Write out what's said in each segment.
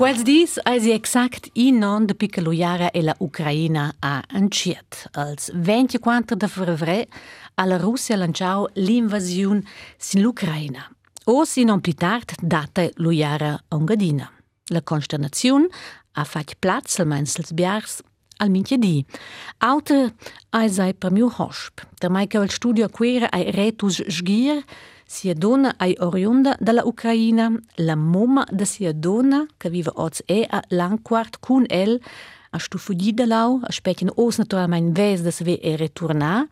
Quels dies eis exact i exakt in an de piccolujara e la Ucraina a anciet. Als 24 de febbraio alla Russia lanciau l'invasiun sin l'Ucraina. O sin an plitard date l'ujara ongadina. La consternaziun a fat plats almens als biars al mintje di. Aute eis ei premiu hosp. Der Michael Studio Quere ei retus sgier, sia donna ai oriunda dalla Ucraina, la mamma da sia donna, che vive oggi e a Langquart con el, a stufugli da lau, a spechen os naturalmein ves da se ve e retornar,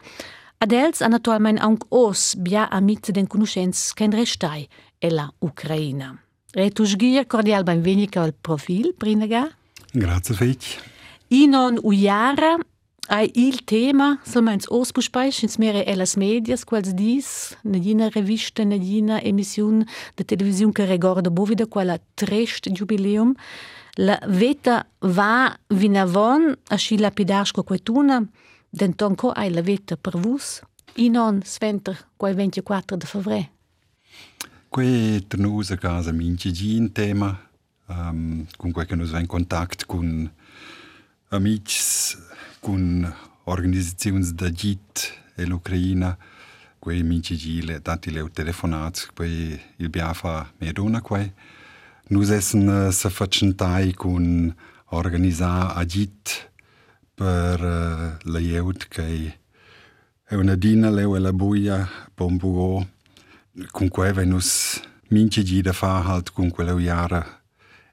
ad els a naturalmein aunc os bia amici den conoscenz ken restai e la Ucraina. Retusgir cordial benvenica al profil, Brinaga. Grazie, Fitch. Inon ujara, Ai il tema, solmeins ausbuspeich ins mere elas medias, quals dis, nedina revista, nedina emission de televisiun che recorda bovida quala trest jubileum, la veta va vinavon a sci lapidarsco quetuna, dentonco ai la veta per vus, inon sventer quai 24 de fevre. Quei ternusa casa minci gin tema, um, con quei che nos va in contact con amics cun organizaziuns da git e l'Ucraina, quei minci gile, dati le telefonats, quei il biafa medona quei. Nus essen eh, uh, se facentai cun organiza a git per uh, la jeut che è una dina leu e la buia bombugo con quei venus minci gida fa halt con quella iara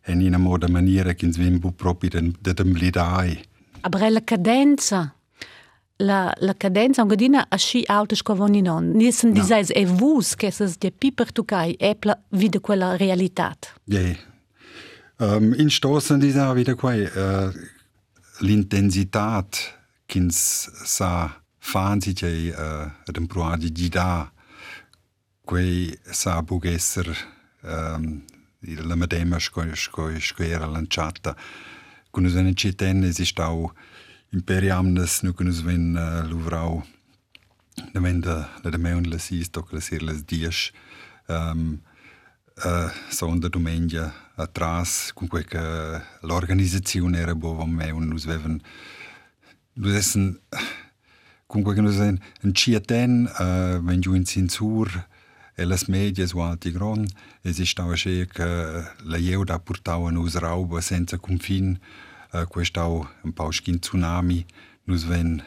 e in una moda maniera che ins vimbu propi de, de temblidai. Aber la cadenza, la, la cadenza un gadina a sci alta scovoni non. Nissen no. disais e vus che ses de piper tucai epla vide quella realitat. Yeah. Um, in stoßen dieser wieder quai uh, l'intensitat kins sa fan si che uh, den proadi di da quei sa bugesser um, la medema sco sco sco era lanciata con us en citen esist au imperiamnes nu con us ven uh, luvrau ne venda la de meun la sis toc la sir las dies um, uh, sonda domenica atrás con quei che l'organizzazione era bo vom meun nus veven nus essen con quei che nus en en ciaten uh, wenn in censur e las medias o alti gron esistava che la jeuda portava nus rauba senza confin questau un pauschin tsunami nus ven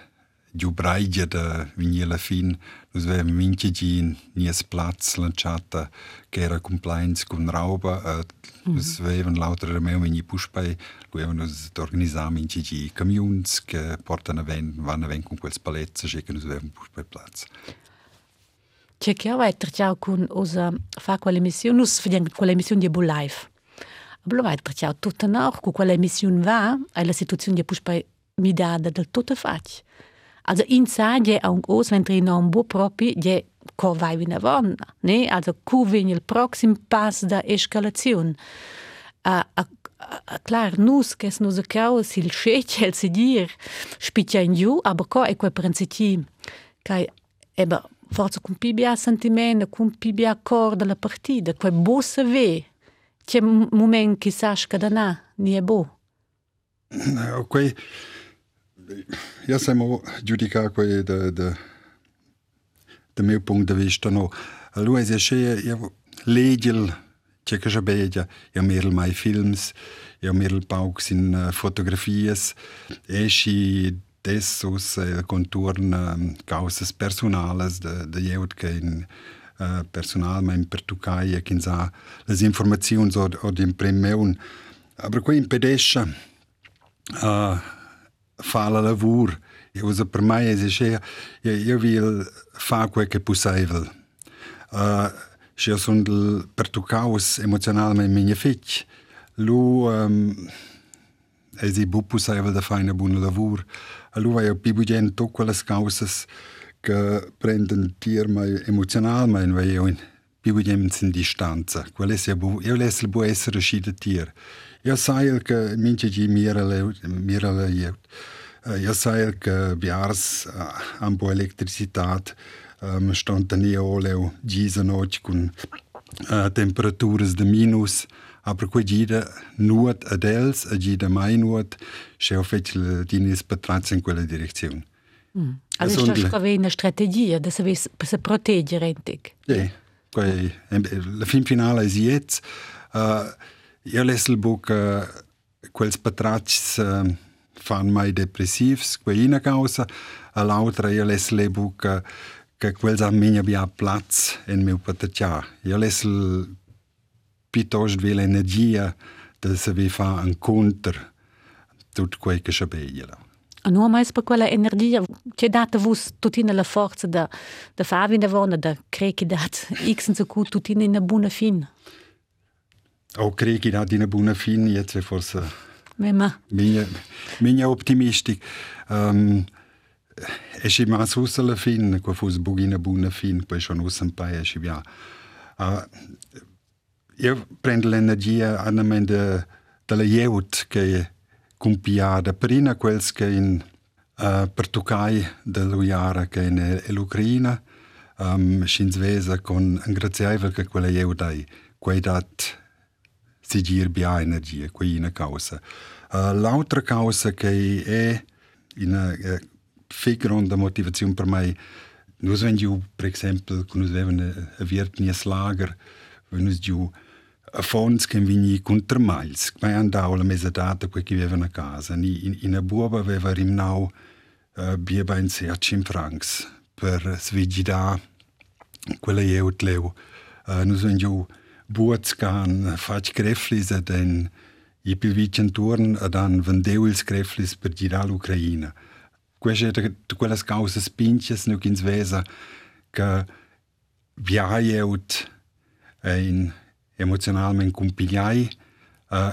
giù braiglia da venir la fin nus ven minche gin nies platz lanciata che era compliance con rauba uh, mm -hmm. nus veven lauter de meu veni puspai lu even nus organizar minche gi camions che portano ven vanno ven con quels palezzi che nus veven puspai platz Cerchiamo di tracciare con osa fa quell'emissione, nus facciamo quell'emissione di Bull Life. Vai tracciare tutta noch, con quell'emissione va, è la situazione di puspai midada del tutto fac. Also in sadje a un os wenn drin un bo propi je ko vai vina von, ne? Also ku vin il proxim pas da escalazione. A, a, a, klar, nus che nus cau sil schechel se dir spitia in giù, aber ko e quei principi kai eba forza con pibia sentimento, con pibia cor della partita, quei bo se ve, כמומן כיסש קדנה, נייבו. Okej, jaz sem Đuri kako je, da, da, da imel punkt, da veš, da no. Luiz je še je ledjel, če kaže bedja, je meril maj films, je meril pauk sin eh, fotografijas, eši desus eh, konturn mm, kausas personales, da, da je odkaj in... Uh, eh, personal, men per Tucai e che sa le informazioni o, o di impremion. Aber qui in pedesce uh, fa la lavur e usa per me esisce io, io vil fa quel che possibile. Uh, io sono per Tucaus emozionalmente mia figlia. Lui ehm, e um, è possibile da fare una buona lavoro. Allora io più gente tutte quelle cause che prendono tir mai emozionalmein, weil io bibugien in distanza. Quelle sia bu, io lesse bu essere scida tir. Io sai che mince gi mira le mira le io. Io sai che biars am bo elettricitat um, stand da nie oleo gisa noc con uh, temperaturas de minus aber quei gida nuot ad els, a gida mai nuot, se ho fet dinis patrazzi in quella. Mm. Also ist das eine Strategie, dass wir se proteggere entic? Sì, quei, la fin finale è jetzt. Uh, io lesel buc uh, quels patrazzi uh, fan mai depressivs, quei una causa, a l'altra io lesel buc uh, che quels a minha bia plats in meu pataccia. Io lesel piuttosto vi l'energia da se vi fa un contro tutto quel che sapeva. nu am mai pe quella energia c'è data vus tutina la forza de da favi da vona da creki dat x so cu tutina in a fin o creki dat in a buona fin jetzt forse Mema. Minha, minha optimistic. Um, e și mai sus la fin, că a fost bugină bună fin, păi pe și nu sunt pe și bia. Eu prend l'energia anume de de la ieut, că compiada. Prima quels che in uh, pertucai dell'uiara che in l'Ucraina um, schins vesa con un graziaivel che quella jeut ai quei dat si gir bia energia quei una causa. Uh, l'altra causa che è una uh, figronda motivazione per mai Nus wenn ju, per exempel, kun us vevan a vietnies lager, wenn us ju a fonds che vini contro miles, ma andavo la mesa data qui che viveva a casa, in, in a buoba aveva rimnau eh, uh, bieba in sé a 5 francs per svigida quella io tleu. Uh, eh, nu sono giù buots can fac greflis ad en i più vicin turn ad an vendeu ils greflis per girà l'Ucraina. Queste de quelles cause spinches nu kins vesa che viaieut in emocionalment compigliai. Uh,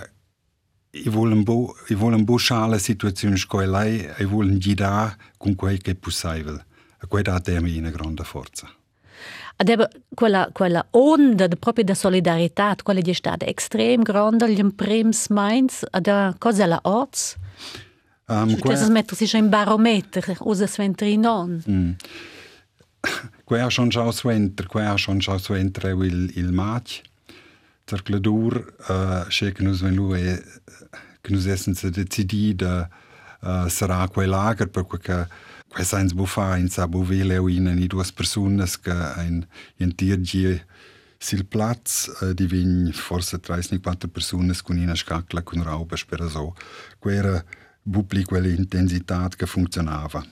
i volen bo, i volen bo schala situazioni scoilai, i volen gida con quel che possibile. E quella dà a me una grande forza. Ed quella, quella onda de, proprio da solidarietà, quella è stata estrem grande, gli prims mainz, ed cosa la oz? Um, que... Das mettere sich ein Barometer, usa sventer in on. Mm. Quella schon schau sventer, quella schon schau sventer il, il match. Cercladur, uh, che che nus ven lui che nus essen se decidida uh, sarà quel lager per che que sains in sa buvele o in ni duas personas che ein in tirgi sil platz uh, di vin forse 34 personas con una scacla con rauba spera so quera bubli quella intensità che funzionava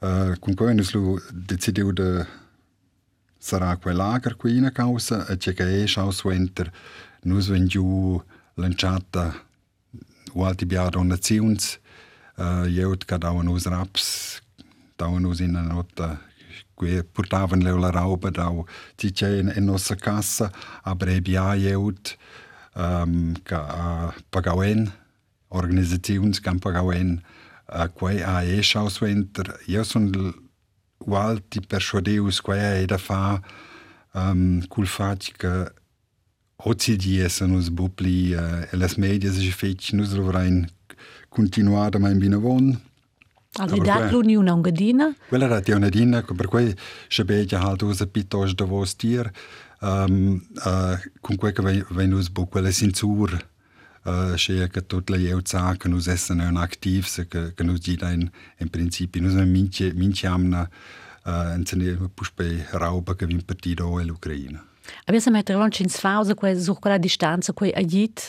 uh, con cui nus decidiu de sarà quel lager qui in causa e c'è che è schau suenter nus wenn giù lanciata u alti bia donaziuns uh, jeut ca dauen us raps us in una notta qui portavan leu la rauba dau ci c'è in, in nostra cassa a brebia jeut um, ca uh, pagauen organizaziuns can pagauen uh, quei a e schau suenter io son walti persuadeus quae e da fa um, cul fac che oggi diese nus bubli uh, e las medias si fec nus dovrain continuare mai bine von Also dat l'Unione Ungadina? Quella era l'Unione Ungadina, per cui se beja halt usa piuttosto da vos tier, um, uh, con quel che venus bu quella censura Äh, chegar todo lá eu tá que nos essa não ativo se que que nos dida em em princípio nos é minche minche amna äh, entender pus pe rauba que vim partido ou a Ucrânia Abbiamo sempre lanciato in sfausa su quella distanza che ha detto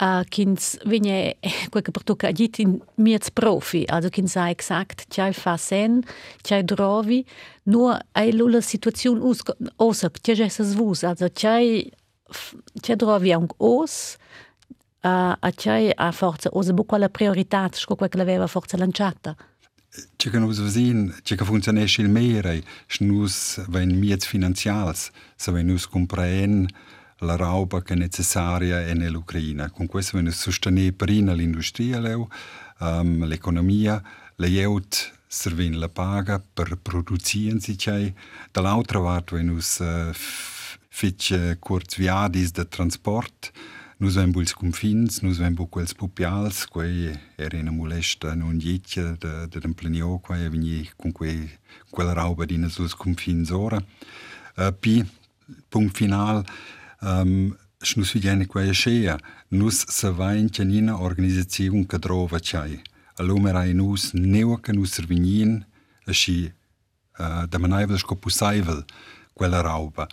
Uh, kins vinje kojka protuka jit in miec profi, also kins sa exakt tjaj fa sen, tjaj drovi, no, nur ei lula situacion us osak, tjaj se zvus, also tjaj tjaj drovi ang os, uh, a c'hai a forza osa bu quella priorità sco quel che l'aveva forza lanciata C'è che nus vesin, c'è che funzionesce il mere, snus ven miez finanzials, se ven nus compraen la roba che è necessaria nell'Ucraina. Con questo ven sostenere prima l'industria, um, l'economia, le jeut servin la paga per produzieren si c'è. Dall'altra parte ven nus uh, fitch kurz viadis de transport, Nus vem buls confins, nus vem bu quels pupials, quei in molesta non jetja de, de den plenio, quei veni con quei, quella rauba di sus confins ora. Uh, pi, punct final, um, nus viene quella scea, nus se va in una organizzazione che trova c'hai. Allora era nus neo che nus servignin, asci uh, da manaivel scopusaivel quella rauba.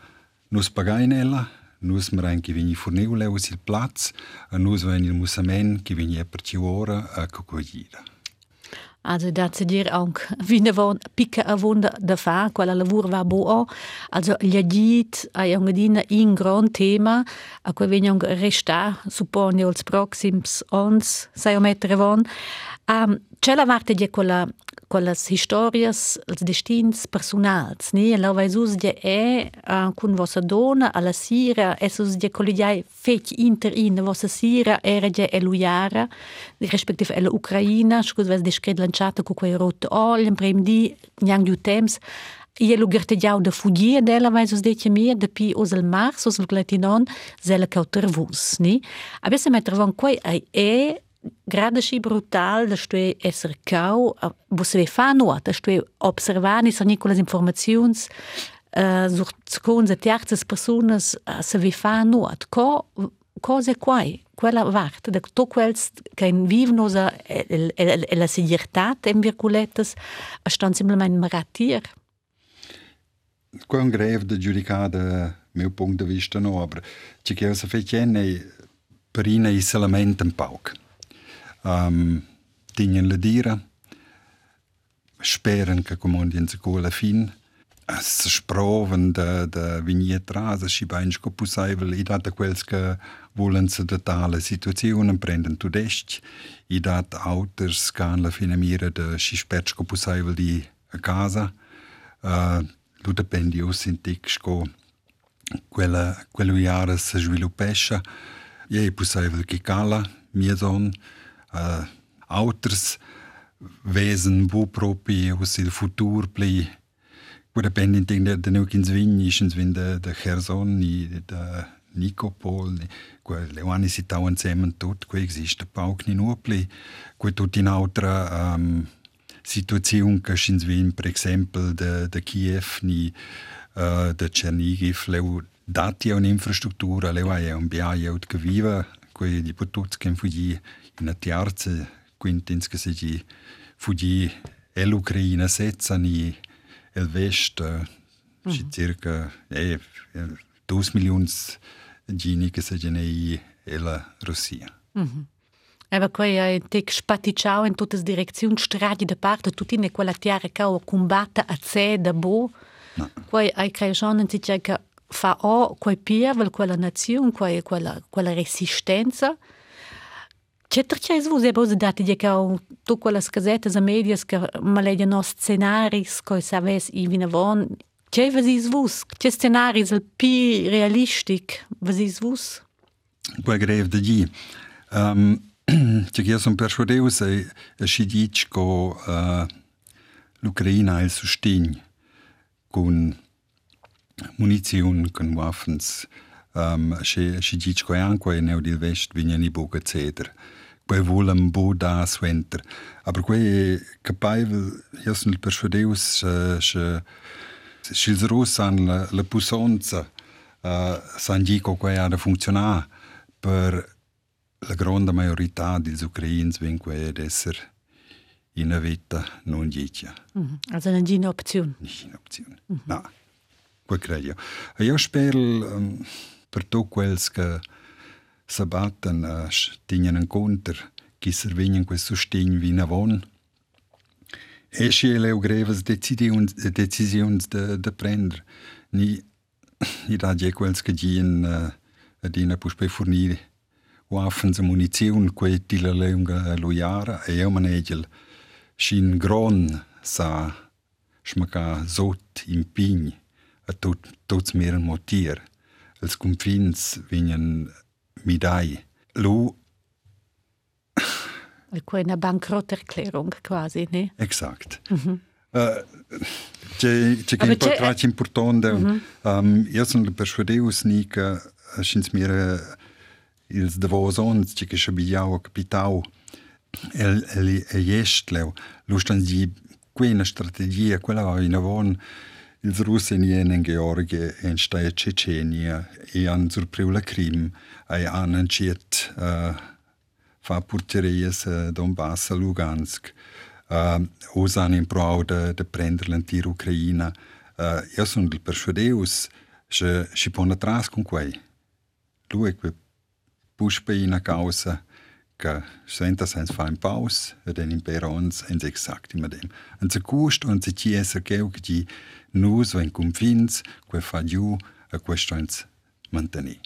Nus pagai nella, nusmeren, ki vini forneule usil plats, nus vini musamen, ki vini apertiora a e cocogira. Also da ze dir ook vinden van Picke en Wunder de fa, quella lavoro va bo. Also gli agit a jongadina in grand tema, a cui veni resta, suppone, als proxims ons, sai o mettere von. Um, c'è la parte di quella quellas historias als destins personals, ne? La vaisus de e uh, cun vossa dona alla sira, essus de collidiai fec inter in vossa sira era de eluiara, respektive ella Ucraina, scus ves lanciata cu quei rot ol, in prem di, njang du temps, lo gerte jau de fugir dela vai os dete mir de pi os el mars os glatinon zela cauter vus, ni? Abia se metter quei ai e градаше брутал, што е е сркал, бо се ве фануат, што е обсервани со николас информацијунс, зурцкон за тјарцес персонас се ве фануат. Ко, ко зе квај? Quella vart, da to quels che in vivno sa e la sigirtat in virgulettes stan semplicemente maratir. Qual un greve de giudicada meu ponto de vista nobra. Ci che eu sa fecene perina e se lamentam pauc. um, dingen ledira, speren kako mondi in tako lafin, se sproven da, da vinje traza, šibanjsko pusajvel i data quelska volenca da tale situacijonem prenden tudešć i dat autor skan lafina mira da šispečko pusajvel di casa, uh, tutte pendiose in texco quella quella iara se sviluppescia e possibile che cala mia zon. Uh, auters wesen wo propi us il futur pli wo dependent de de nu kins vinnischens wenn de de Cherson ni de Nicopol ni que le wani si tauan semen tot que existe pauk ni nur pli que tot in autra um, situaziun che schins vin per exempel de de Kiev ni uh, de Chernigiv leu dati un'infrastruttura leu ai un biaia ut che viva que di che fuggi in tiarze quintins che si fuggi e l'Ucraina senza ni il vest mm -hmm. circa eh, 2 milioni gini che si genei e la Russia. Mm -hmm. Eva quei è tec in tutte le direzioni stradi da parte tutti ne quella tiara che o combatta a sé da bo. No. Quei ai creagione si che fa o quei piervel quella naziun, quei, quella, quella resistenza. Cetter c'è svus e bose dati di che ho tu quelles casettes a medias che maledia nos scenaris coi saves i vinavon. C'è vasi svus, c'è scenaris al pi realistic, vasi svus? Quei grev de gi. Um, Če jaz sem peršorev, se je šidič, ko uh, Ukrajina je suštinj, kun munițiuni, când waffens, um, și, și dici coianco e neu dil vest vinia e ni buca e cedr. Quei vulam bu da suenter. Aber quei capaivel, io sunt persuadeus, uh, și, și il rus an la, la pusonza, uh, san dico quei ada funcționa per la gronda maiorità dils ucrains vin quei ad esser in a vita non dicia. Mm -hmm. Also non è un'opzione. Non è un'opzione, mm -hmm. no. Quel credo. Io spero um, per tutti quelli che sabaten uh, tinien en conter qui servignen quel sustegn vina von. E leu greves decisions, decisions de, de prendre. Ni, ni da je quels che gien uh, adina pus pe fornire waffens e munizion quei ti la leunga loiara e io manegel shin gron sa schmaka zot in a tot tots meren motier. Els confins vinien Midai. Lu una Bankrotterklärung quasi, ne? Exakt. Mhm. Uh, c'è c'è che importante importante mm -hmm. um, io sono persuadeus ni che schins mir ils davos ons c'è che schabiau capitau el el el jestleu lustan di quella strategia quella in avon ils russi nien in Georgia in stai Cecenia e han surpriu la crim e han anciet uh, fa purterias uh, Donbass a Lugansk uh, os han in prou de, de prender l'antir Ucraina uh, io sono il persuadeus che si pone atrás con quei lui che puspa in a causa que senta sens fa in paus ed en imperons ens exacti med dem. En se cust und se chiesa geu che nus vem convins que fagiu a questões manteni.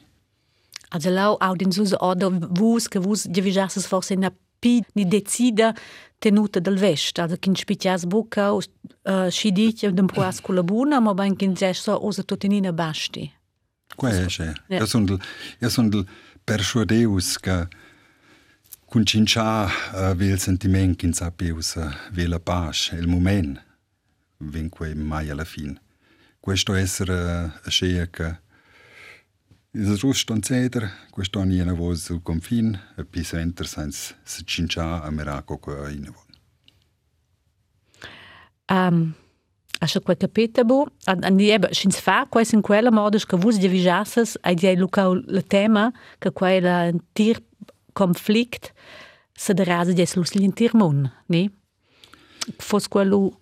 Also lau au din sus odo vus che vus devijasse forse na pi ni decida tenuta del vest, also kin spitias buca o uh, scidic dem poas cu la buna, ma ben kin gesso osa tutinina basti. Quae esce. Ja. sunt ja sunt persuadeus ca cun cincia uh, vel sentiment kin sapius uh, vel a pace, el moment. vin quei mai alla fine. Questo essere eh, a scea che il russo in ceder, questo ogni una voce sul confine, e si senter senza se cincia a miracolo che è in Um, Așa quei capite bu, andieba sin fa quei sin quella modus che vus divigasses ai die luca il tema che quella tir conflict se derase dies lus l'intirmun, ne? Fos quello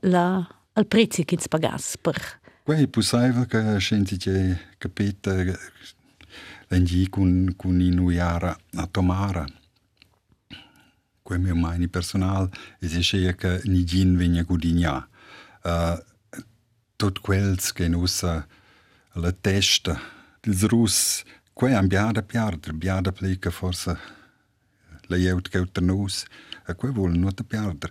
la al prezzi che ins pagas per Quei possibile che senti che capita l'engi con con inuiara a tomara. Quei mio mani personal e se che che ni gin vegna gudigna. Uh, tot quels che nusa la testa dels rus Quei am biada piarder, biada plica forsa la jeut geuter nus, a quei vol nu te piarder.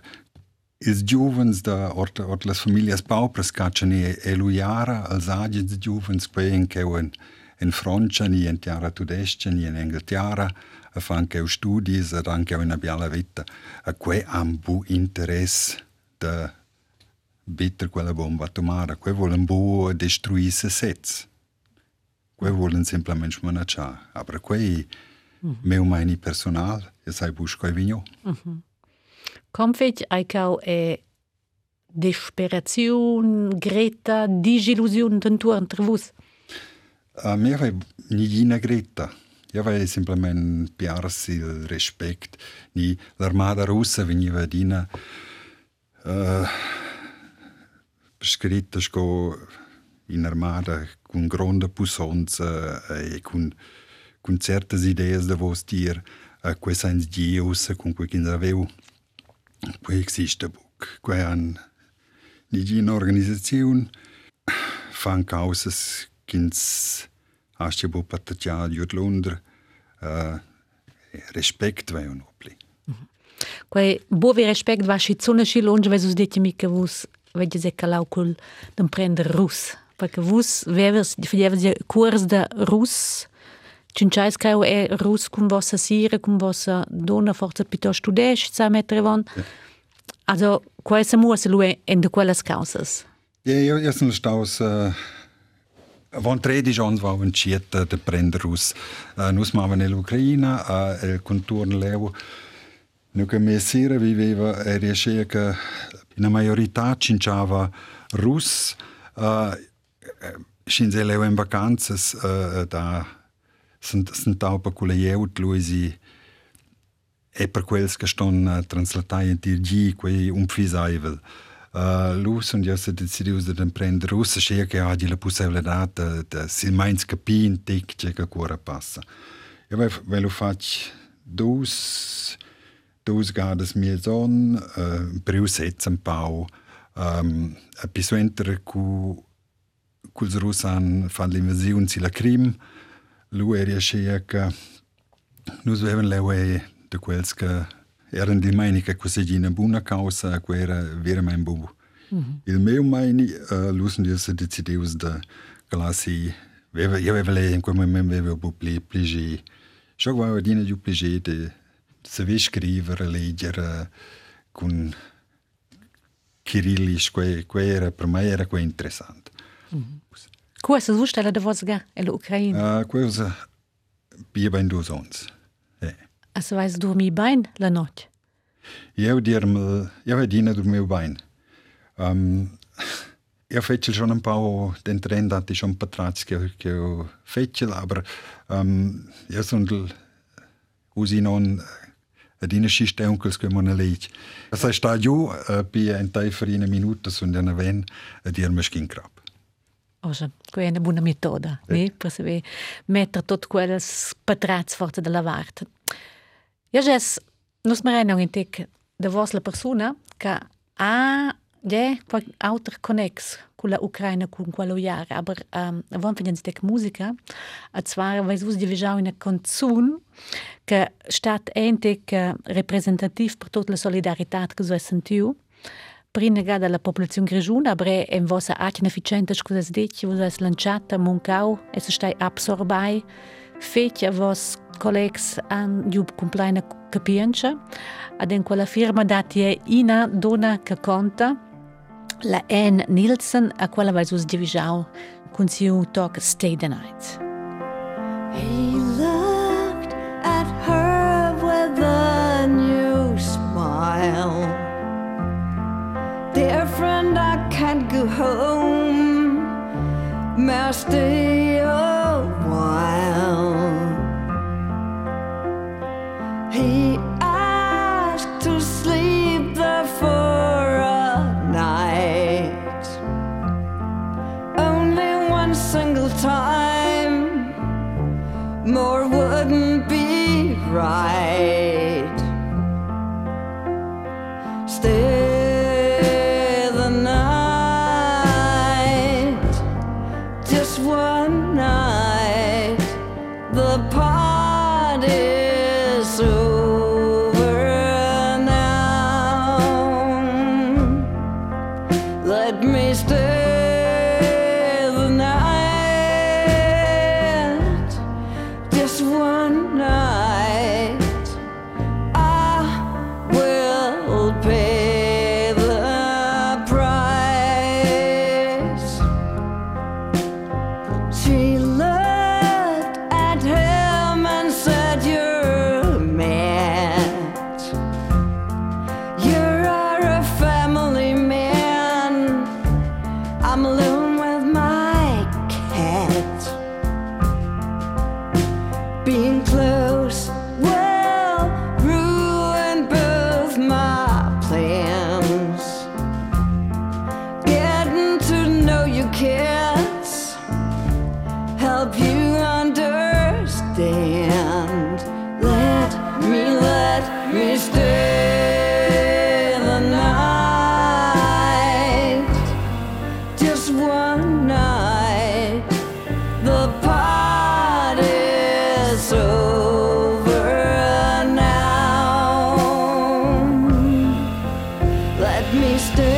Ils giuvens da ort, ort las familias paupras caccia ni eluiara als agents giuvens quei en cheu en, en Francia ni en tiara tudestia ni en Inghilterra a fan cheu studis ad anche una biala vita. A quei am bu interess da bitter quella bomba atomara, quei volen bu destruir se sets. Quei volen semplicemente manacciar. Aber quei mm -hmm. meu maini personal, e sai bus quei vigno. Mm -hmm. Com fetch ai cau e desperazione, greta, disillusione tanto entre vos? A me vai nigina greta. Ja, vai semplicemente piarsi il respect. Ni l'armada russa veniva dina uh, scritta sco in armada con grande puissance e con, con certe idee da vos dir a quei sens dius con quei che quei existe buc quei an ni in organizzazione fan causas kins asche bo patatia jut Londra uh, respect vai un opli Quei bovi respect va și zona și longe vesus dete mica vos vedi se calau cul d'emprender rus. Perché vos vevers facevas ja curs de rus Creo è rus con vostra sira, con vostra donna forza piuttosto mettere von. Also, se muos lui in de quelles causas? Ja, io, io sono staus uh, von 13 anni va un ciet de prender rus. Uh, nus mavan nell'Ucraina, uh, il contorno levo. Nu che mia sera viveva e riesce che in majorità cinciava rus, Shinze leu in vacanzas uh, da tau pa cula jeut luisi e per quels che ston uh, translatai in tirgi quei un fisaivel. Uh, lu sunt io se decidius de emprender russa scia che hagi la possibilità de, de si mains capin tic che che cura passa. Io ve, ve lo fac dus dus gades mie son uh, priu setz un pau um, a pisuenter cu culs russan fan l'invasiun si la crim, lu era scea che nus veven leue de quels che eran di meini che quasi una buona causa, che era veramente buono. Mm -hmm. Il meu meini, uh, lusen di se decideus de classi, io aveva lei in quel momento aveva un po' pligi, ciò che aveva dina più pligi de saper scrivere, leggere con Kirillisch, que, que era, per me era que interessante. Mm -hmm. Cosa zustella da vosga e l'Ucraina? Uh, cosa bia ben dus ons. Eh. As vais dormir bem la notte? Eu dirme, eu dina dormiu bem. Um, io faccio schon un po' dentro andati schon patrazzi che, che faccio, aber um, io sono usi non ad ina schiste onkels che mon leit. Das heißt, da jo bi ein Teil für eine Minute und dann wenn dir mich ging Osem, kun je ne buona metoda, eh. ne? Per se ve metter tot quelles patrats forte della vart. Ja jes, nos marena un intic de vos la persona ca a je qualche alter connex con la Ucraina con quello iar, aber um, avon finens tec musica, a zwar vais us di vejau in a canzun ca stat entic uh, representativ per tot la solidaritat che so sentiu, prima gada la popolazione grigiuna, aber en vossa acina ficente scusas dici, vos es lanciata muncau, es stai absorbai, fece vos collegs an giub compleina capienza, ad en quella firma dati ina dona che conta, la Anne Nielsen, a quella vai sus divisau, con siu talk Stay the Night. He looked at her with a new smile. Dear friend, I can't go home. May I stay a while? He asked to sleep there for a night. Only one single time. More wouldn't be right. mister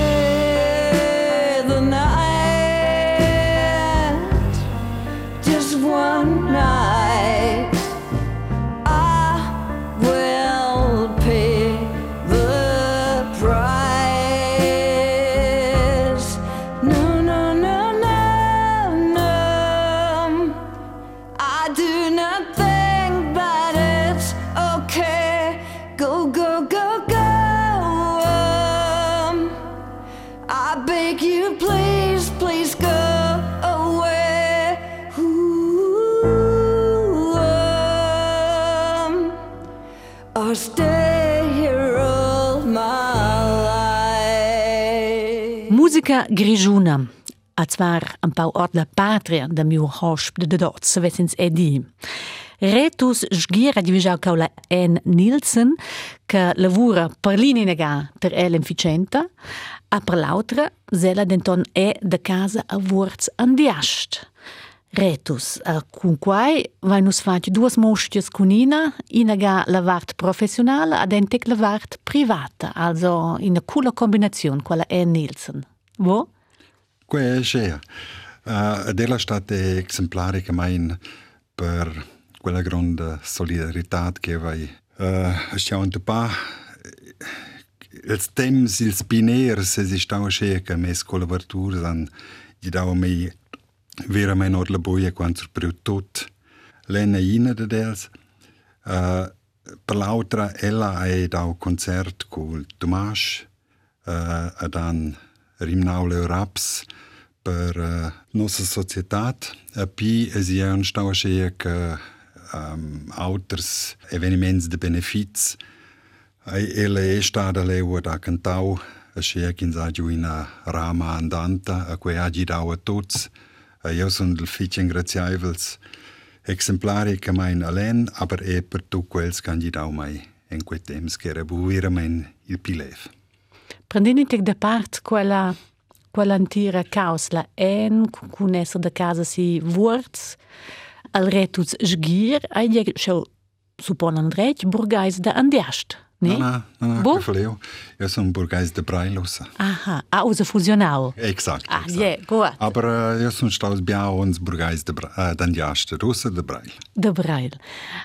Musica grigiuna. A zwar un pau ord la patria da miu hosp de dots, vessins edi. Retus sgira divisau cau la N. Nielsen, che lavura per l'ininega ter el efficienta, a per l'altra, zela denton è de casa a wurz andiast. Retus, a quai vai nus fac duas mostias cunina, ina ga la vart professionala ad entec la vart privata, also in a coola combinazione quella N. Nielsen. Wo? Que è. Uh, della state esemplare che mai per quella grande solidarietà che vai. Uh, stiamo un pa ils temps, ils biners, es ist auch schön, che mes collaborators han gli dau mi veramente or la boia quando per tot l'ena ina de dels. Uh, per l'altra, ella ha dau concert con Tomas, uh, e dan rimnau le raps, per uh, nostra società. E poi si è un stau che um, altri avvenimenti di benefici e ele è stata leu da cantau a che in saggio in rama andanta a cui ha girato a tutti. E io sono il figlio ingraziabile exemplari che mai in alen, aber è per tu quels candidau mai in quei temps che era veramente il pilev. Prendendo da parte quella quella antira caus la en con essere da casa si wurz al retus sgir ai je schau supponen recht burgais da andiast. No, no, no faleu. Eu sou um burguês de Brailosa. Aha, ah, usa fusional. Exato. Ah, exato. yeah, gut. Aber uh, eu sou staus bia uns burguês de uh, d'Andiaste, russa de Brail. De Brail.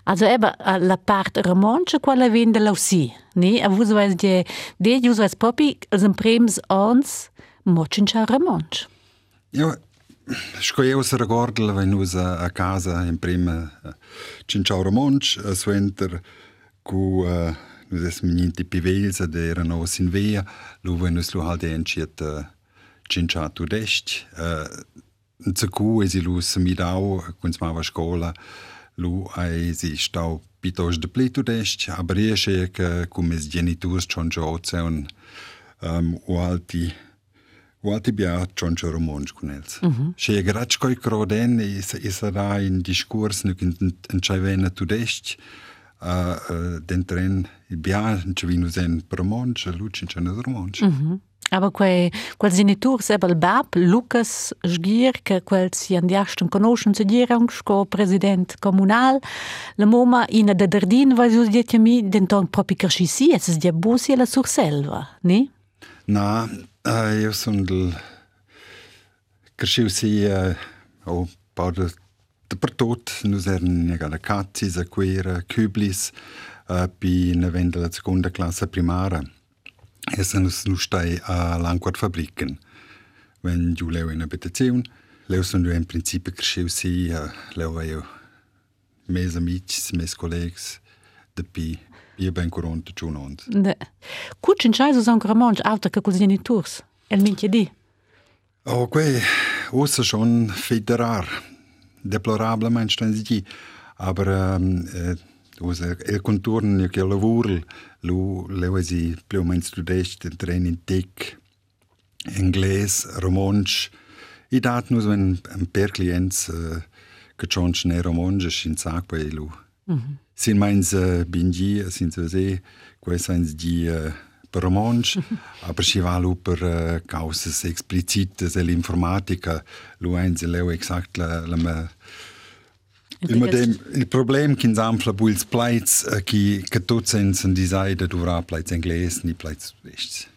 Also eben, la part romanche quella vende lausi, ne? A vus weiß de, de weiß popi, als ein prems ons, mochincha romanche. Eu, Scoieu se ricorda wenn nus a casa in prima cinciau romanche, a suenter cu uh, nos smininte pivelsa de rano sin vea, luve nos luha eh, eh, de enciet cincha tu dest. Zaku esi lus midau, kunz mava scola, lu esi stau pitos de plitu dest, aber esche che eh, cum es geniturs chon gioce un um, u alti Vati bi ja čončo romončku nels. Uh mhm. -huh. Še je gračkoj kroden, je er sada in diskurs, nek in čajvena tudešč, äh, den Tren bian che vino sen per monch luci che nas romonch mm -hmm. Aber quei quel genitur sebel bab Lucas Sgier che quel si andiasten conoscen se dirung sco president comunal la moma in da dardin va sus dietemi denton propi kerchisi es es diabusi e la surselva, ni? Na, uh, io sono del kerchisi uh, o oh, pa de dappertut nus eran nega la cazzis a quera cublis uh, eh, pi nevenda la seconda classe primara es nus nus stai a eh, l'anquat fabriken wenn du leu in abitazion leu sun du in principe cresceu si uh, eh, leu eu mes amics mes collegs de pi Je ben koront čunond. Ne. Kučin čaj za gramonč avta kako zjeni turs. El min kjedi. O, kwe, osa šon federar. Deplorablemente sten si Aber ähm, äh, ossa, el contorno che lavoro, lu leu si più o meno studest in tec, inglese, romansch. I dat nus un, un per clients äh, schon ne romansch in sac bei lu. Mm -hmm. Sin meins uh, bingi, sin se se, quei seins di para o monge, aber sie eh, war über causas explicitas da e informática, Luenz leu exakt la, la ma, Ima dem il problem kin zampla buils pleits ki eh, katocensen dizajda dura pleits engles ni pleits vests.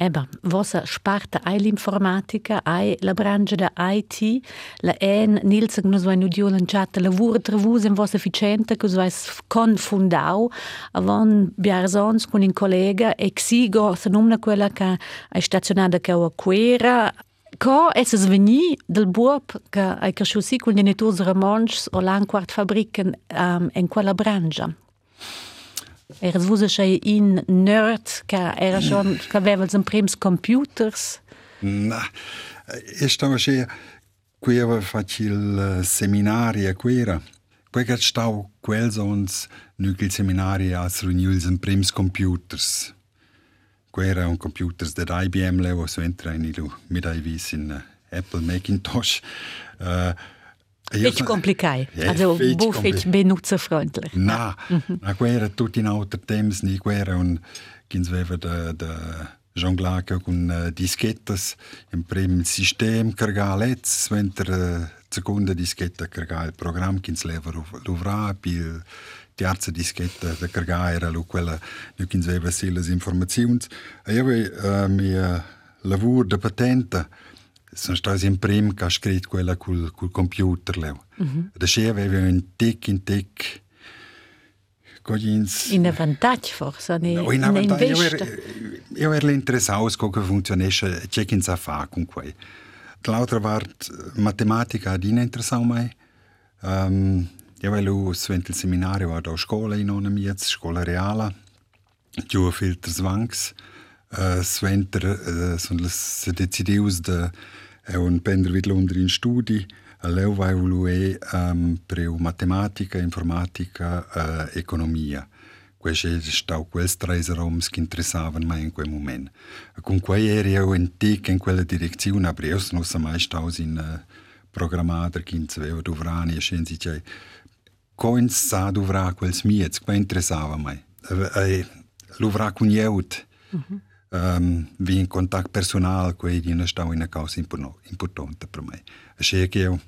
Eba, vossa sparta ai l'informatica, ai la branca da IT, la en Nilsen nos vai nudio lanciata lavoro tra vus in vossa efficiente che vai confundau avon biarzons con un collega e xigo se nomna quella che è stazionata che a quera Co es es veni del buop che hai cresciuto sì con gli genitors romansch o l'anquart fabriken um, in quella branca? Eres vus sei in nerd era schon vevels en prims computers. Na, e stava che qui aveva facil seminari a quera. Quei che stau as reunions en prims computers. Quera un computers de IBM levo so entra in ilu mit ai vis Apple Macintosh. Uh, Fetch complikai. Also bu fetch benutzerfreundlich. Na, mhm. na quera tut in auter temps ni quera un kins veva de de jonglaca con uh, dischettas in prim sistem cargalets venter uh, seconda dischetta carga il program kins leva luvra pi terza dischetta de carga era lu quella nu kins veva silas informazions. E io uh, mi uh, lavur de patenta Să estás em primo que escrito cu ele cu o computer leu. Mhm. Deixei a ver un tic em tic. Cogins. In avantage forse, ne, no, in avantage, ne investe. Er- io ero interessato come funzionasse check in safa con quei. L'altra parte matematica di ne interessava mai. Um, io ero svento il seminario ad a scuola in una mia scuola reala. Giù filters vanks. Uh, svento uh, sono le de è un prendere vid Londra in studi, leu vai volue um, per matematica, informatica, uh, economia. Questo è stato quels tre roms che interessavano me in quel momento. Con quei eri io in tic in quella direzione, ma io non sono mai stato in uh, programmator, che svevo dovrani e scienzi, cioè, coins sa dovrà quels miets, que interessava me. E, l'uvrà con jeut, mm -hmm. Ehm, um, vin kontaktpersonal, koji je nastao in nekaj importante para mim. Achei que eu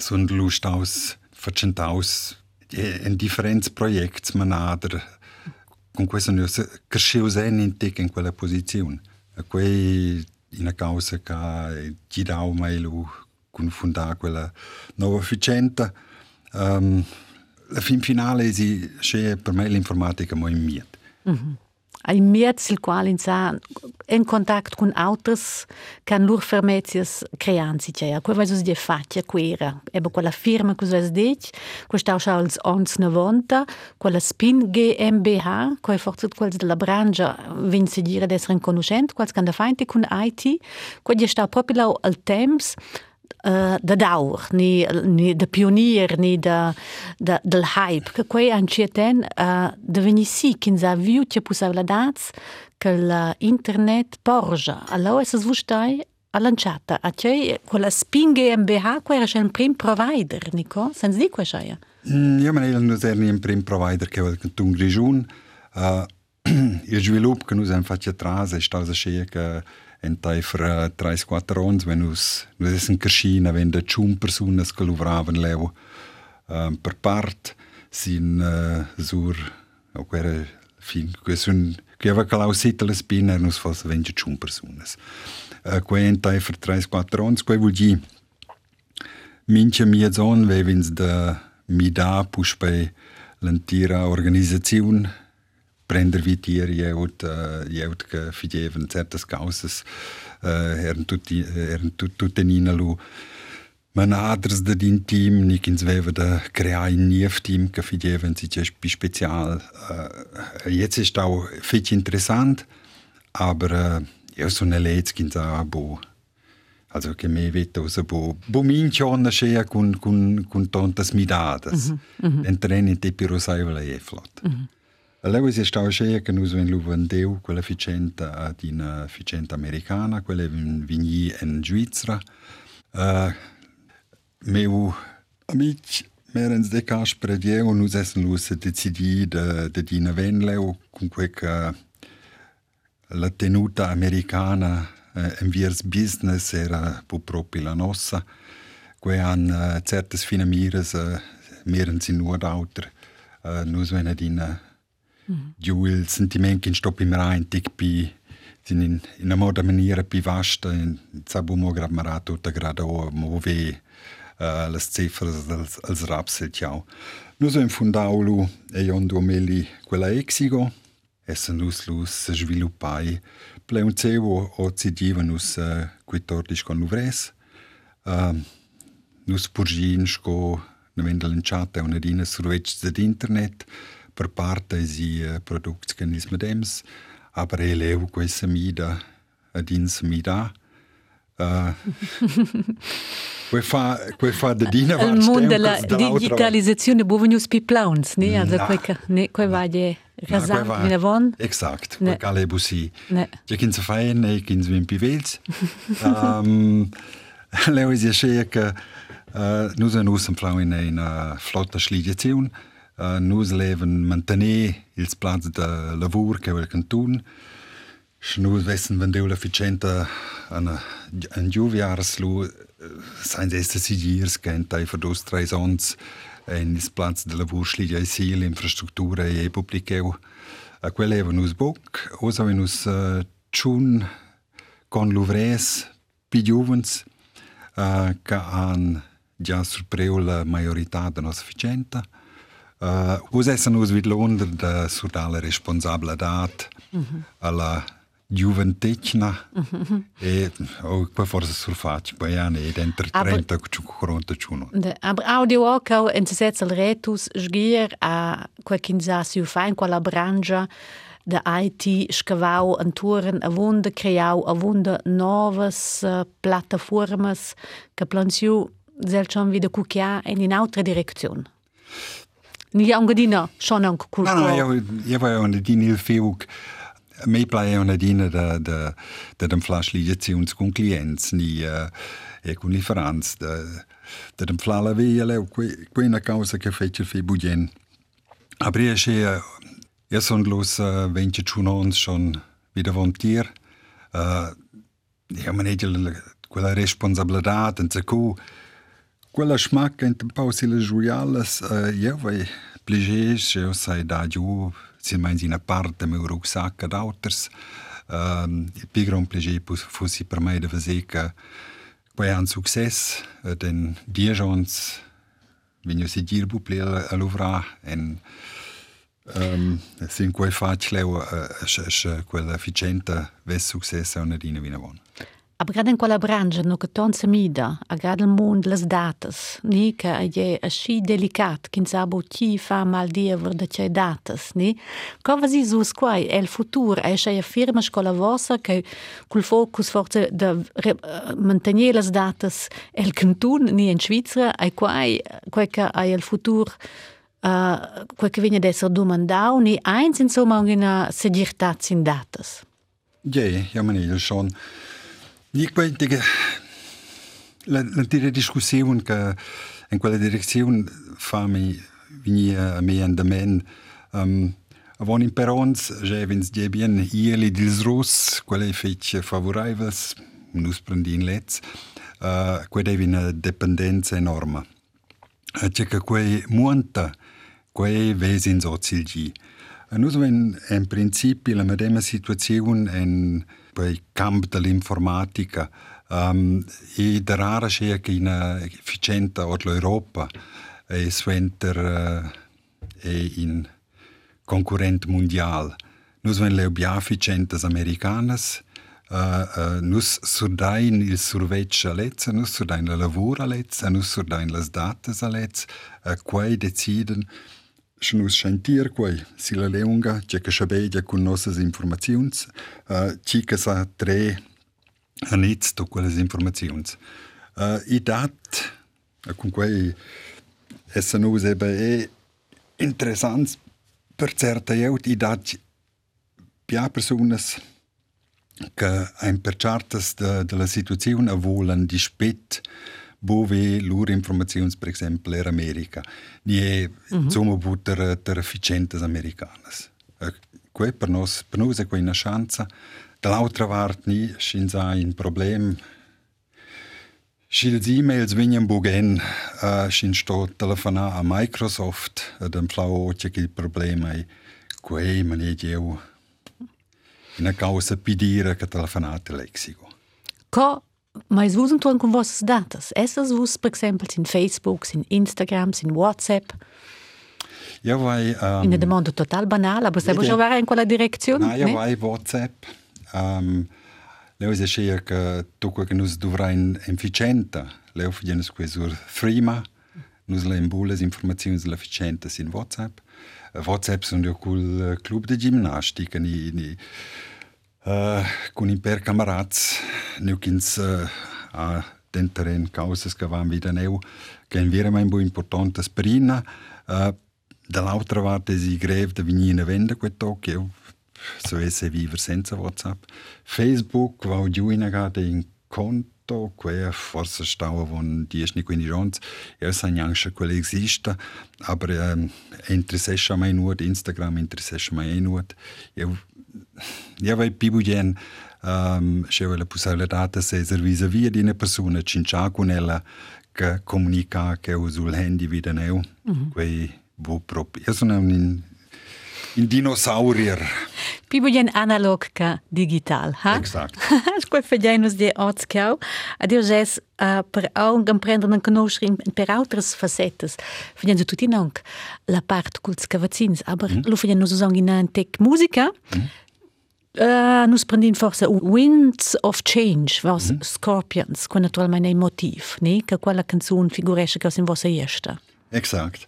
sunt lust aus, facentaus, em diferentes projetos, manader, com coisa não se cresceu zen em ter em quella posição. Aqui in causa que ti dá o mail con fundar quella nova ficenta. Ehm, um, la fin finale si, c'è per me l'informatica mo in miet. Mm -hmm. Ein il quale sa in contatto con altri che autres can lur fermezias creanzi c'è. Qua vai di faccia quera. Ebbe quella firma che us dec, questa uscia als 1190, quella Spin GmbH, qua è forse quals della branca vince dire d'essere in conoscente quals can da feinti con IT, qua di sta proprio al temps uh, de dauer, ni, ni de pionier, ni de, de, del hype, că quei ancieten uh, deveni si kin za viutje pusavladac că la internet porja. Allora se zvustai a lanciata, a cei con la spinge MBH, quei era un prim provider, nico? Sens di quei scheia? Ja, men el nu ser ni un prim provider che vel tun grijun. Uh, il sviluppo che noi siamo fatti atrás è stato che en tai fra 3-4 ans, wenn us, nus essen Kerschina, wenn de tschum personas che luvraven leu um, per part, sin uh, sur, o quere, fin, que sun, que ava calau sita le spina, nus fos venge tschum personas. Uh, que en tai fra 3-4 ans, que vul gi, mincha mia zon, vevins de mi da l'antira organizzazione prender vitier jeut uh, jeut che fideven certas causas uh, eran tutti eran tut, tutte nina lu manaders da din team ni kins veva da crea in nief team che fideven si pi special uh, jetzt ist auch fich interessant aber ja so ne lez kins a bo. Also che me vedo so bo. Bo minchiona schea con con con tantas midadas mm -hmm. entreni te pirosaiva e flot mm -hmm. Allora si stava scegliendo che noi abbiamo venduto quella ficenta ad una ficenta americana, quella vigni in Svizzera. Uh, meu amici merens de Casper e eu nous abbiamo deciso di de dina venleu con quel che la tenuta americana eh, in viers business era proprio la nostra. Que han uh, certes fine mires uh, merens in Nordauter. Uh, noi abbiamo Giù il sentimento che sto in rein, pi in, in una moda maniera più vasta, in sabumo grammara tutta grado, muove uh, le cifre als, als rapsel ciao. Noi abbiamo fondato e io meli quella exigo, e se noi lo sviluppai, pleu cevo o cidiva nus uh, 14 con l'uvres, uh, nus purgin sco na vendelanciata una dina survecce d'internet, per parte partes e produtos que nós medemos, aber ele é o que se mida, a dins mida. Quei fa, quei fa de dina varč tempo. Il mondo della digitalizzazione buvo news pi plauns, ne? Also, quei, ne, quei vadje razam, ne, ne von? Exakt, quei kale e busi. Ne. Ja, kinsa fein, ne, kinsa vim pi velz. um, Leo is ja schee, che uh, nusen usen flau in eine flotta schlidiazione, nus leven mantenir ils plans de lavur che vel cantun. Nus vessen vendeu l'efficienta an an giuviars lu sein esse sigirs che entai verdus tres ons en ils plans de lavur schlidia i sil infrastruktura e publiceu. A quel eva nus boc, osa venus uh, chun con luvres pi giuvens uh, ca han già surpreu la majorità de nos efficienta. Uh, Uh, Usessen aus wie Londra da sudale responsabilidad mm alla giuventetna mhm. e eh, o per forza sul faccio baiane ja, ed entro 30 cu 41. Aber audio oca en se setzel retus sgier a qua quinza si fa in quella brangia da IT scavau anturen avunda creau avunda novas uh, eh, plataformas che plansiu zelchon vida cucchia in un'altra direzione. Ni angadina schon anche cul. No, no, io, io voglio una dina il fiuc. Me playa una dina da, da, da dem flash ligazions con clients, ni uh, e con lieferants, da, da dem flala via leu, que, que una causa che fece fi budien. Aber io sche, io son los uh, 21 ans schon wieder volontier. Uh, io maneggio quella responsabilità, in cu, quella smacca in pausi le giuialas, uh, io vai pligés, io sai da giù, si meins in parte meu rucksack ad auters. Um, il più gran pligé fossi per me de vedere che quei un success, uh, den dies ans, wenn si dir bu plea a l'uvra, en um, sin quei facile, uh, quella efficiente ves success a una dina vina buona. Aber gerade in quella branca no che tonza mida, a il mondo les datas, ni che è asci delicat, che sabo chi fa mal diever da c'è datas, ni? Cova si sus quai è il futuro, è c'è firma scola vostra che col focus forse da mantenere les datas è il cantun ni in Svizzera, è che è il futuro uh, quel che viene ad essere domandau, ni eins insomma una segirtà in datas. Ja, ja, man schon. Denke, la, la discussione che in quella direzione fa mi venire a me andament um, avon in perons je vins die bien ieli dils rus quelle fece favorevels nus prendi in lets uh, quella devi una dipendenza enorme. Uh, c'è che quei monta quei vesi in sozilgi uh, nus ven in principio la medesima situazione in bei camp dell'informatica um, e da rara c'è che in efficienta od l'Europa e sventer uh, e in concurrent mondial. Nus ven le bia efficientas americanas uh, uh, nus surdain il surveccia lezza, nus surdain la lavora lezza, nus surdain las datas lezza, uh, quai deciden schon aus Schantier quei, si la leunga, c'è che schabedia con nossas informazions, uh, ci che sa tre anits to quelles informazions. Uh, I dat, uh, con quei essa nus ebe e interessants per certa jeut, i dat pia personas che ein per chartas de, de la situazione volan di spet bove loro informazioni, per esempio, in America, ni è mm -hmm. per, per efficientes americanas. Uh, que per nos, per nos è una chance. Dall'altra parte, ni scinza un problema. Schils e-mails vengono bugen, uh, scin sto telefonare a Microsoft, ed un flau c'è che il problema è que man è io in a causa pidire che telefonate lexico. Co Mēs wussten tun kun was datas. Essas wuss per exempel sin Facebook, sin Instagram, sin WhatsApp. Eu vai um, ehm, Une demanda total banala, você pode jogar em qual direção? Não, eu vai WhatsApp. Ehm, um, Leu se cheia que tu que nos dovrain eficienta. Leu fidienes que sur frima. Nos leem bulas informações la eficienta sin WhatsApp. WhatsApp sunt eu cul club de gimnastica ni ni Uh, con imper camarats, nu kins uh, a den terren causas che van wieder neu, che in vera mai importante sprina. Uh, dall'altra parte si greve da venire vende quel tocco, io so esse viver senza WhatsApp. Facebook va giù in agade in conto, que forse stava von 10-15 anni, io sa neanche quello esiste, aber um, interessa mai nur, Instagram interessa mai nur. Io ja vai più gen ehm, um, c'è la possibilità di essere vis-à-vis di una persona cincia con ella che comunica că usa il handy vita neo mm-hmm. quei bo proprio io un in dinosaurier. Pibujen analog ka digital, ha? Exact. Skoj fedjajnus di odskjav, a dio žes uh, per aung emprender nan conoscerin per altres facetas. Fedjan zu tutin aung la part cu cavazzins, aber mm. lo fedjan nus usang in antec muzica. mm. Uh, nus prendin forse Winds of Change, was mm. Scorpions, con naturalmente è motiv, ne? Che quella canzone figuresce che in vostra esta. Exakt.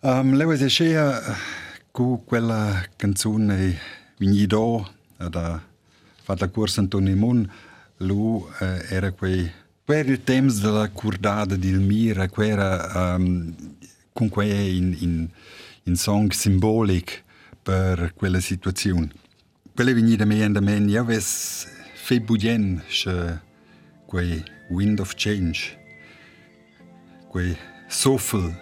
Um, leu es scea Con quella canzone Vignido, da fatta corsa Antonio Mon, lui eh, era quei per il temps della curdada di Elmira, era um, con quei in, in, in song simbolic per quella situazione. Quella vegnida me and men, ja ves fe budien che quei wind of change, quei soffel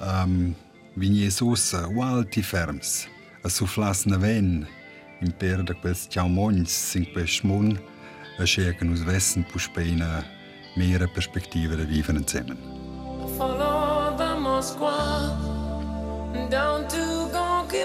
um, vignie sosa, walti ferms, a sufflas na ven, in per da quels ciaumons, sin quei schmun, a che che nus vessen puspeina mehr Perspektive der Viven zusammen. Follow the Moskwa down to Gonky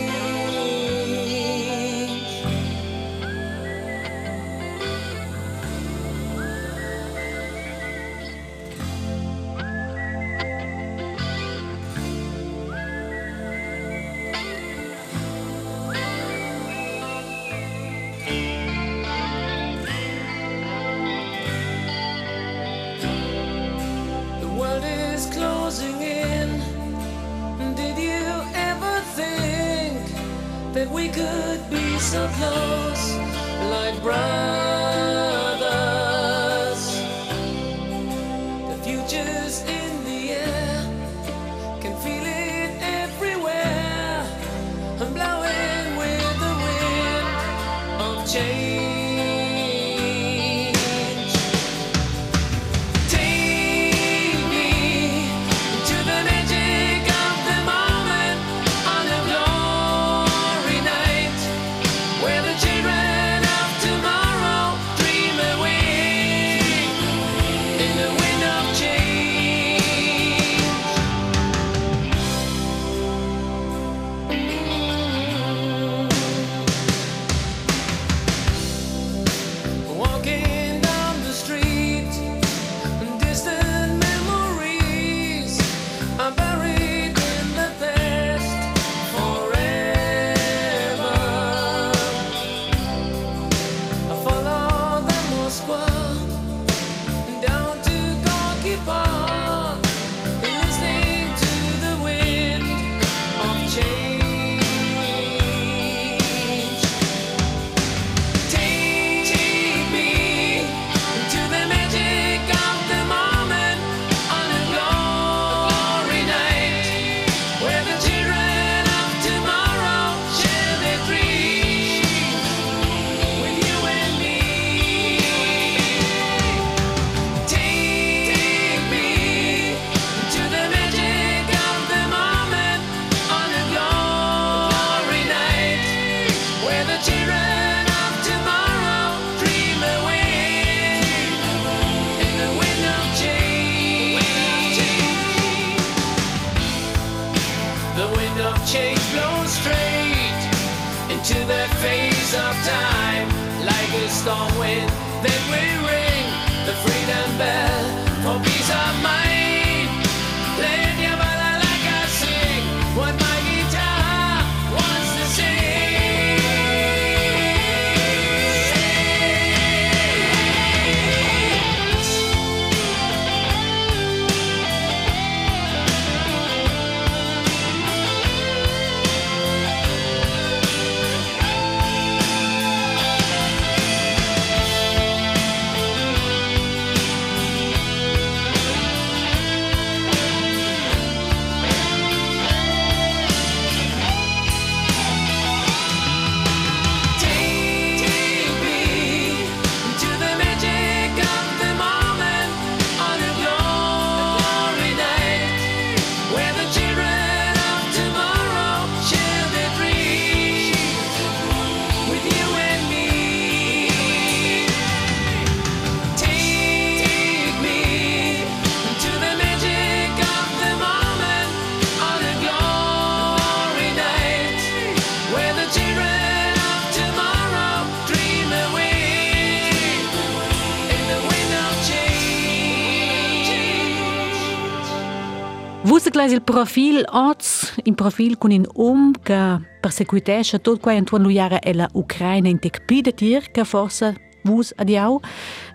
es il profil Oz, un profil con un om que persecuteix a tot quai entorn l'ullara e la Ucraina in tec pide tir, que força vos adiau.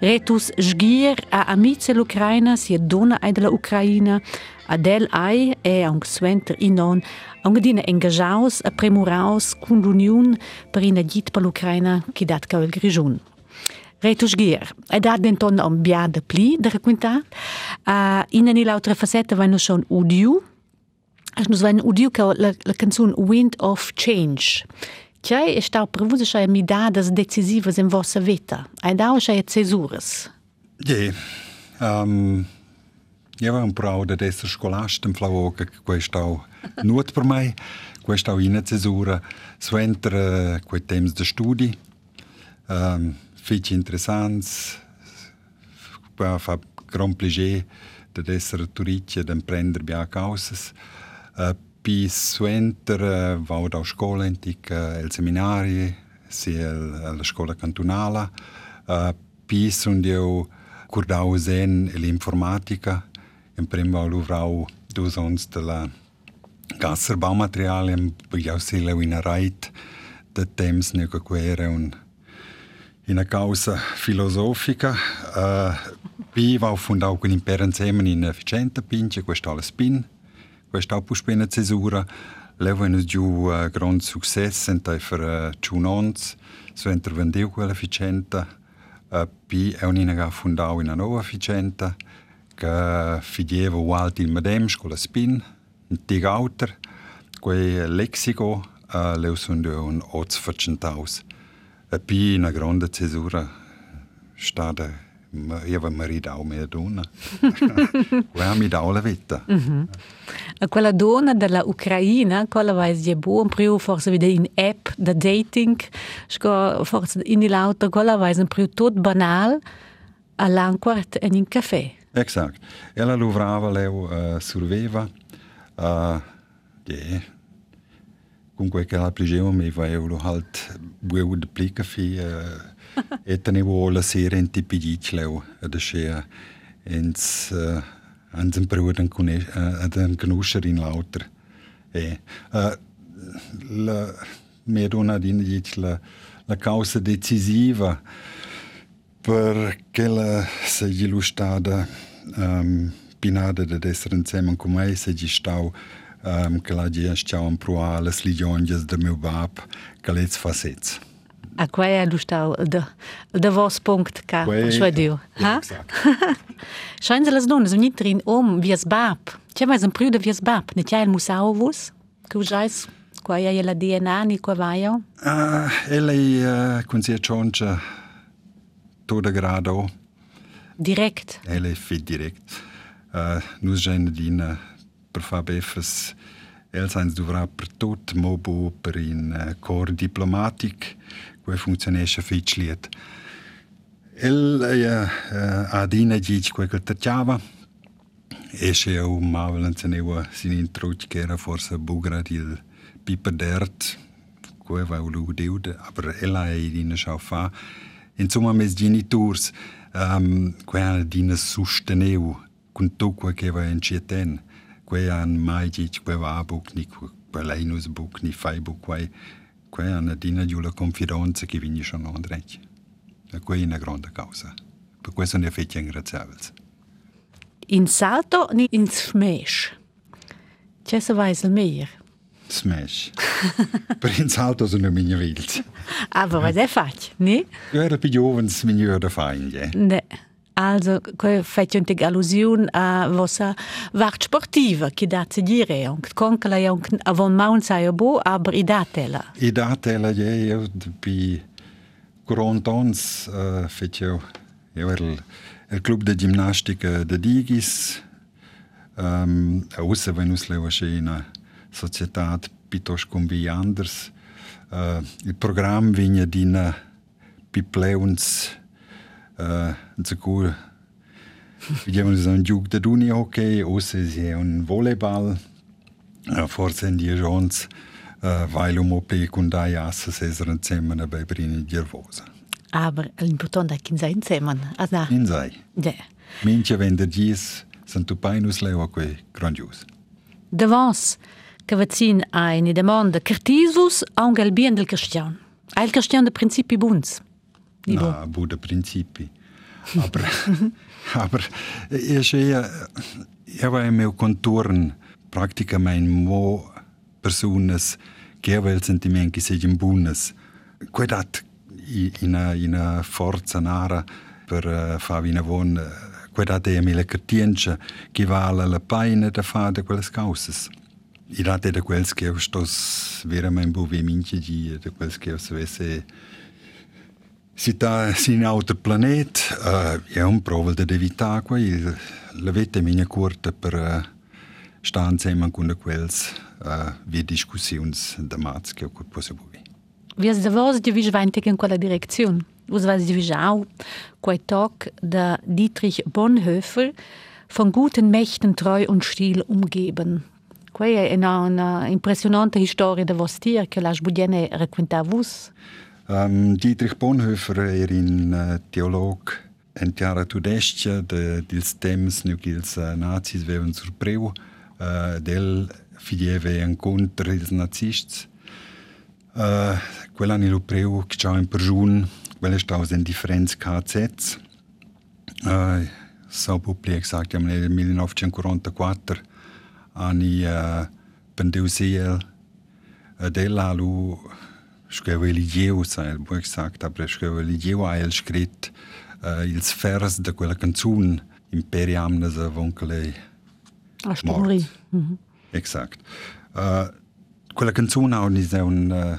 Retus sgir a amice l'Ucraina, si a dona ai de la Ucraina, a del ai, e a un sventer in non, a un gedina engajaus, a premuraus, cun l'Union, per ina dit per l'Ucraina, qui dat cau el grijun. retusgeer. Hij daad den ton om biade pli, de requintaal. Uh, in een loutere facetten wij nog zo'n audio. Als nog zo'n audio kan a é canção Wind of Change. Que é Tjai está prevuto che mi dadas decisivas em vossa vida. vita. Ai dao é cesuras. Je. Um, je vam prav da dessa scolastem flavoca che questo nut per mai, questo in cesura, suentra quei temps de estudo. Um, fitch interessants, fa gran plaisir de essere turiccia de prender bia causas. Uh, pi suenter uh, vau da scola antica, el seminari, si la scola cantonala. Uh, pi sunt eu curdau zen l'informatica, in prim vau luvrau dus ons de la gasser baumaterialien, jau sile in a reit, de temps ne quere un in una causa filosofica. Uh, fondau con imper insieme in efficiente pinche, questo alla spin, questo pus bene cesura. Levo giù uh, gran successo in per uh, ciunons, so intervendiu quella efficiente. Uh, è un'ina fondau in una nuova efficiente, che fidieva ualti il medem con la spin, in tigauter, quei lexico, uh, leu sunt un oz facentaus. E poi una grande cesura stata io avevo marito a mia donna quella mi dà la vita mm -hmm. quella donna della Ucraina quella va è buon più forse vede in app da dating forse in l'auto quella va è più tutto banal all'anquart e in caffè esatto ella lavorava lei uh, surveva uh, yeah comunque che la piaceva mi va io halt bueu de plica fi uh, e tenevo la sera in tipi di cleo ad asce ins uh, ans un prud an conosce ad un conoscer in lauter. E uh, la mia donna din dic la la causa decisiva perché la se illustrata um, pinada de essere insieme con me se gi stau Ehm, um, que la gente está a proa ja, las ligiões de meu bab que les facetes. A qual é o tal da da vos ponto cá, Schwediu, ha? Scheint las donas um nitrin om vias bab. Tinha mais um período vias bab, ne tinha el musao vos, que o jais qual é a DNA ni qual vai? Ah, ele é uh, eh, quando se choncha todo grado. Direkt. Ele é direkt. Eh, uh, nos já na dina para fabefas el sans dovrà per tot mobo per in uh, cor diplomatic, que funzionesce fit liet. El uh, uh, a dina dic que que terciava, esce eu mavelen ceneva sin intruc che era forse bugra il piper dert, que va lu deude, aber ella è dina schau fa. Insomma, mes genitors, um, que dina susteneu, con tu que che va in cieten, Quean Maigic, que va bucni, que Leinus bucni, fai buquai, que è una dina di una confidenza che vinisce a Andrej. E quella è una grande causa. Per questo ne ja fai ringraziarvi. In salto ni in smash. C'è se vai al mer? Smash. per in salto sono mini wild. Aber was è fatto, ne? Io ero più giovane, mi ero da fare. Ja, ne. Also, quei fece untig allusion a vossa vart sportiva, che dat se dire, und konkela ja avon maun sai bo, aber i datela. I datela je, io bi 40 ans uh, fece io era il, il club de ginnastica de Digis, um, außer wenn us in una società pitos con vi anders. Uh, il programma vigna dina pipleuns uh, sicur Vediamo un gioco di duni hockey, osse si è un volleyball, forse in die jons, uh, weil um ope con dai asses esere insieme bei brini gervosa. Aber l'important è che sei insieme. Also, In sei. Minche wenn der dies, sind tu painus leo que grandios. Davos, che vaccin a una domanda, cartisus a un galbien del cristian. Ha il cristian de principi buns? Bo. Na, bude principi. Aber, aber ich sehe, ich habe im meu contorn praticamente mo personas che avevano il sentimento che siano buonas. Quedat una, una forza nara per uh, fare una buona quedat è mille cartienza che vale la pena da fare da quelle cause. I date da quels che ho stos veramente buve minche di da quels che ho savesse si sta in un altro pianeta, uh, è un provo di evitare qua, la vita è corta per uh, stare insieme con quels uh, wie discussioni da mazz che ho possibile. Wie es Davos di vis vainte in quella direzione? Us vas di vis au quei Talk da Dietrich Bonhoeffer von guten Mächten treu und stil umgeben. Quei è una, una impressionante storia da vostir che la sbudiene raccontavus. Um, Dietrich Bonhoeffer era un uh, teolog entiara tudestia de dils temps nu qu'ils uh, nazis vevan surpreu uh, del fidieve incontra ils nazists. Uh, quella ni lo preu che c'ha in perjun, quella sta in differents KZs. Uh, so public exact am 1944 ani uh, pendeu siel uh, della lu scrive religieu, sai, buon gesagt, aber scrive religieu ha el scrit uh, ils vers de quella canzun imperiamna sa voncale A stori. Mhm. Exact. Uh, quella canzone ha un, uh,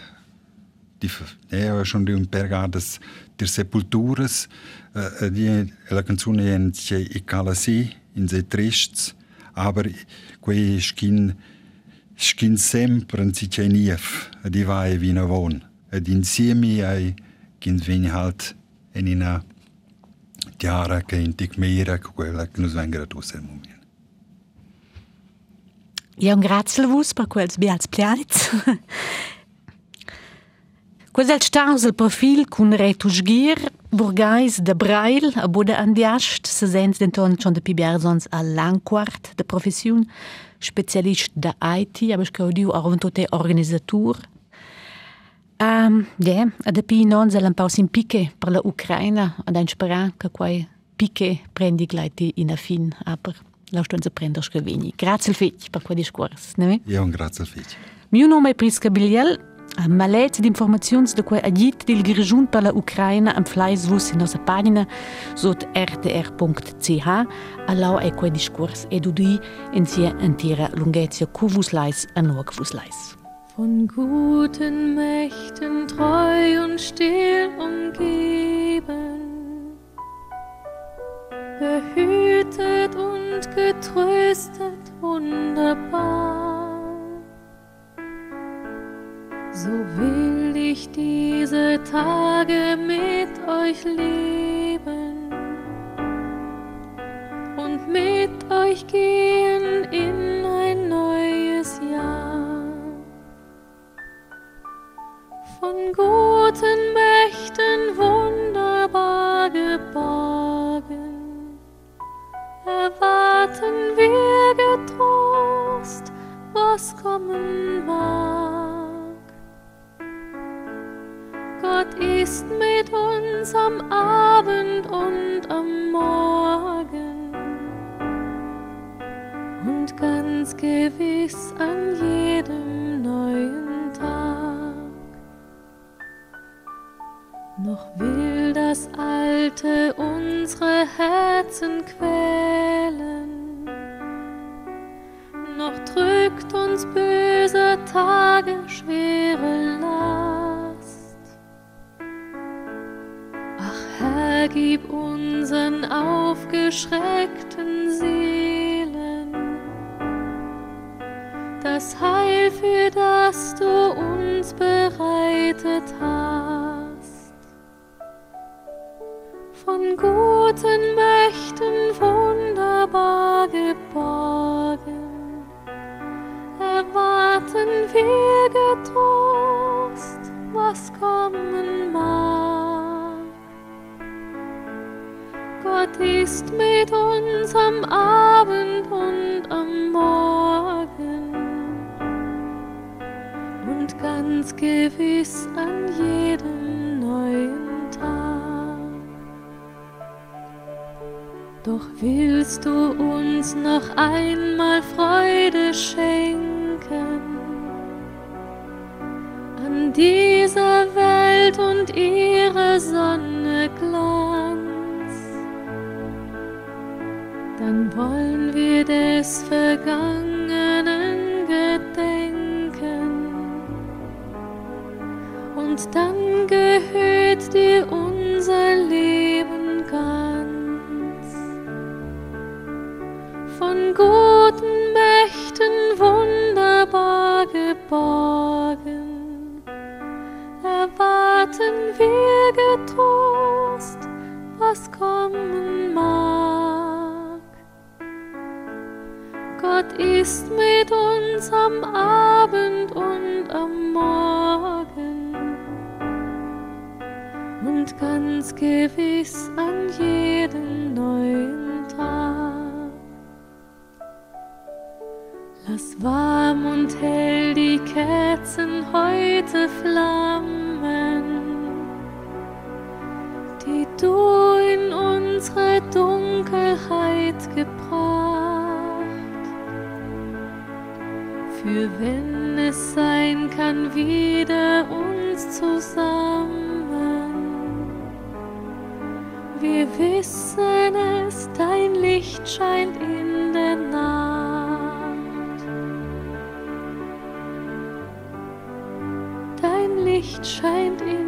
di, è schon di un pergadas der sepulturas uh, die, la canzone è in i calasi in se trists aber quei skin skin sempre si c'è nief di vai vina von ed insieme ai kin veni halt in una tiara che in tic mera quella che nos venga da il momento Ja, un grazie a voi per quels beats pianets. Quels è staus il profil con retusgir burgais de Brail a bude andiast, se sens denton schon de pibersons a langquart de profession, specialist de IT, aber ich gehöre auch und tote Organisatur. Um, ja, da bin ich non selen paus in Pike per la Ukraina und ein Spera, che quai Pike prendi gleiti in affin, aber lasst uns prendere screvini. Grazie al fitch per quel discorso, ne? Ja, grazie al fitch. Mio nome è Prisca Biliel, a malet d'informazioni da quei agit del grigiun per la Ucraina am fleisvus in nostra pagina sot rtr.ch allau è quei discors ed udi in sia intera lunghezia cuvus leis a nuovus leis. Von guten Mächten treu und still umgeben, behütet und getröstet wunderbar. So will ich diese Tage mit euch leben und mit euch gehen in ein neues Jahr. Von guten Mächten wunderbar geborgen, erwarten wir getrost, was kommen mag. Gott ist mit uns am Abend und am Morgen und ganz gewiss an jedem neuen Tag. Noch will das Alte unsere Herzen quälen, noch drückt uns böse Tage schwere unseren aufgeschreckten Seelen das Heil, für das du uns bereitet hast. Von guten Mächten wunderbar geborgen, erwarten wir getrost, was kommen mag. Gott ist mit uns am Abend und am Morgen. Und ganz gewiss an jedem neuen Tag. Doch willst du uns noch einmal Freude schenken? An dieser Welt und ihre Sonne Glanz, dann wollen wir des Vergangenen gedenken. Und dann gehört dir ist mit uns am Abend und am Morgen und ganz gewiss an jedem neuen Tag. Lass warm und hell die Kerzen heute flammen, die du Für wenn es sein kann, wieder uns zusammen. Wir wissen es, dein Licht scheint in der Nacht. Dein Licht scheint in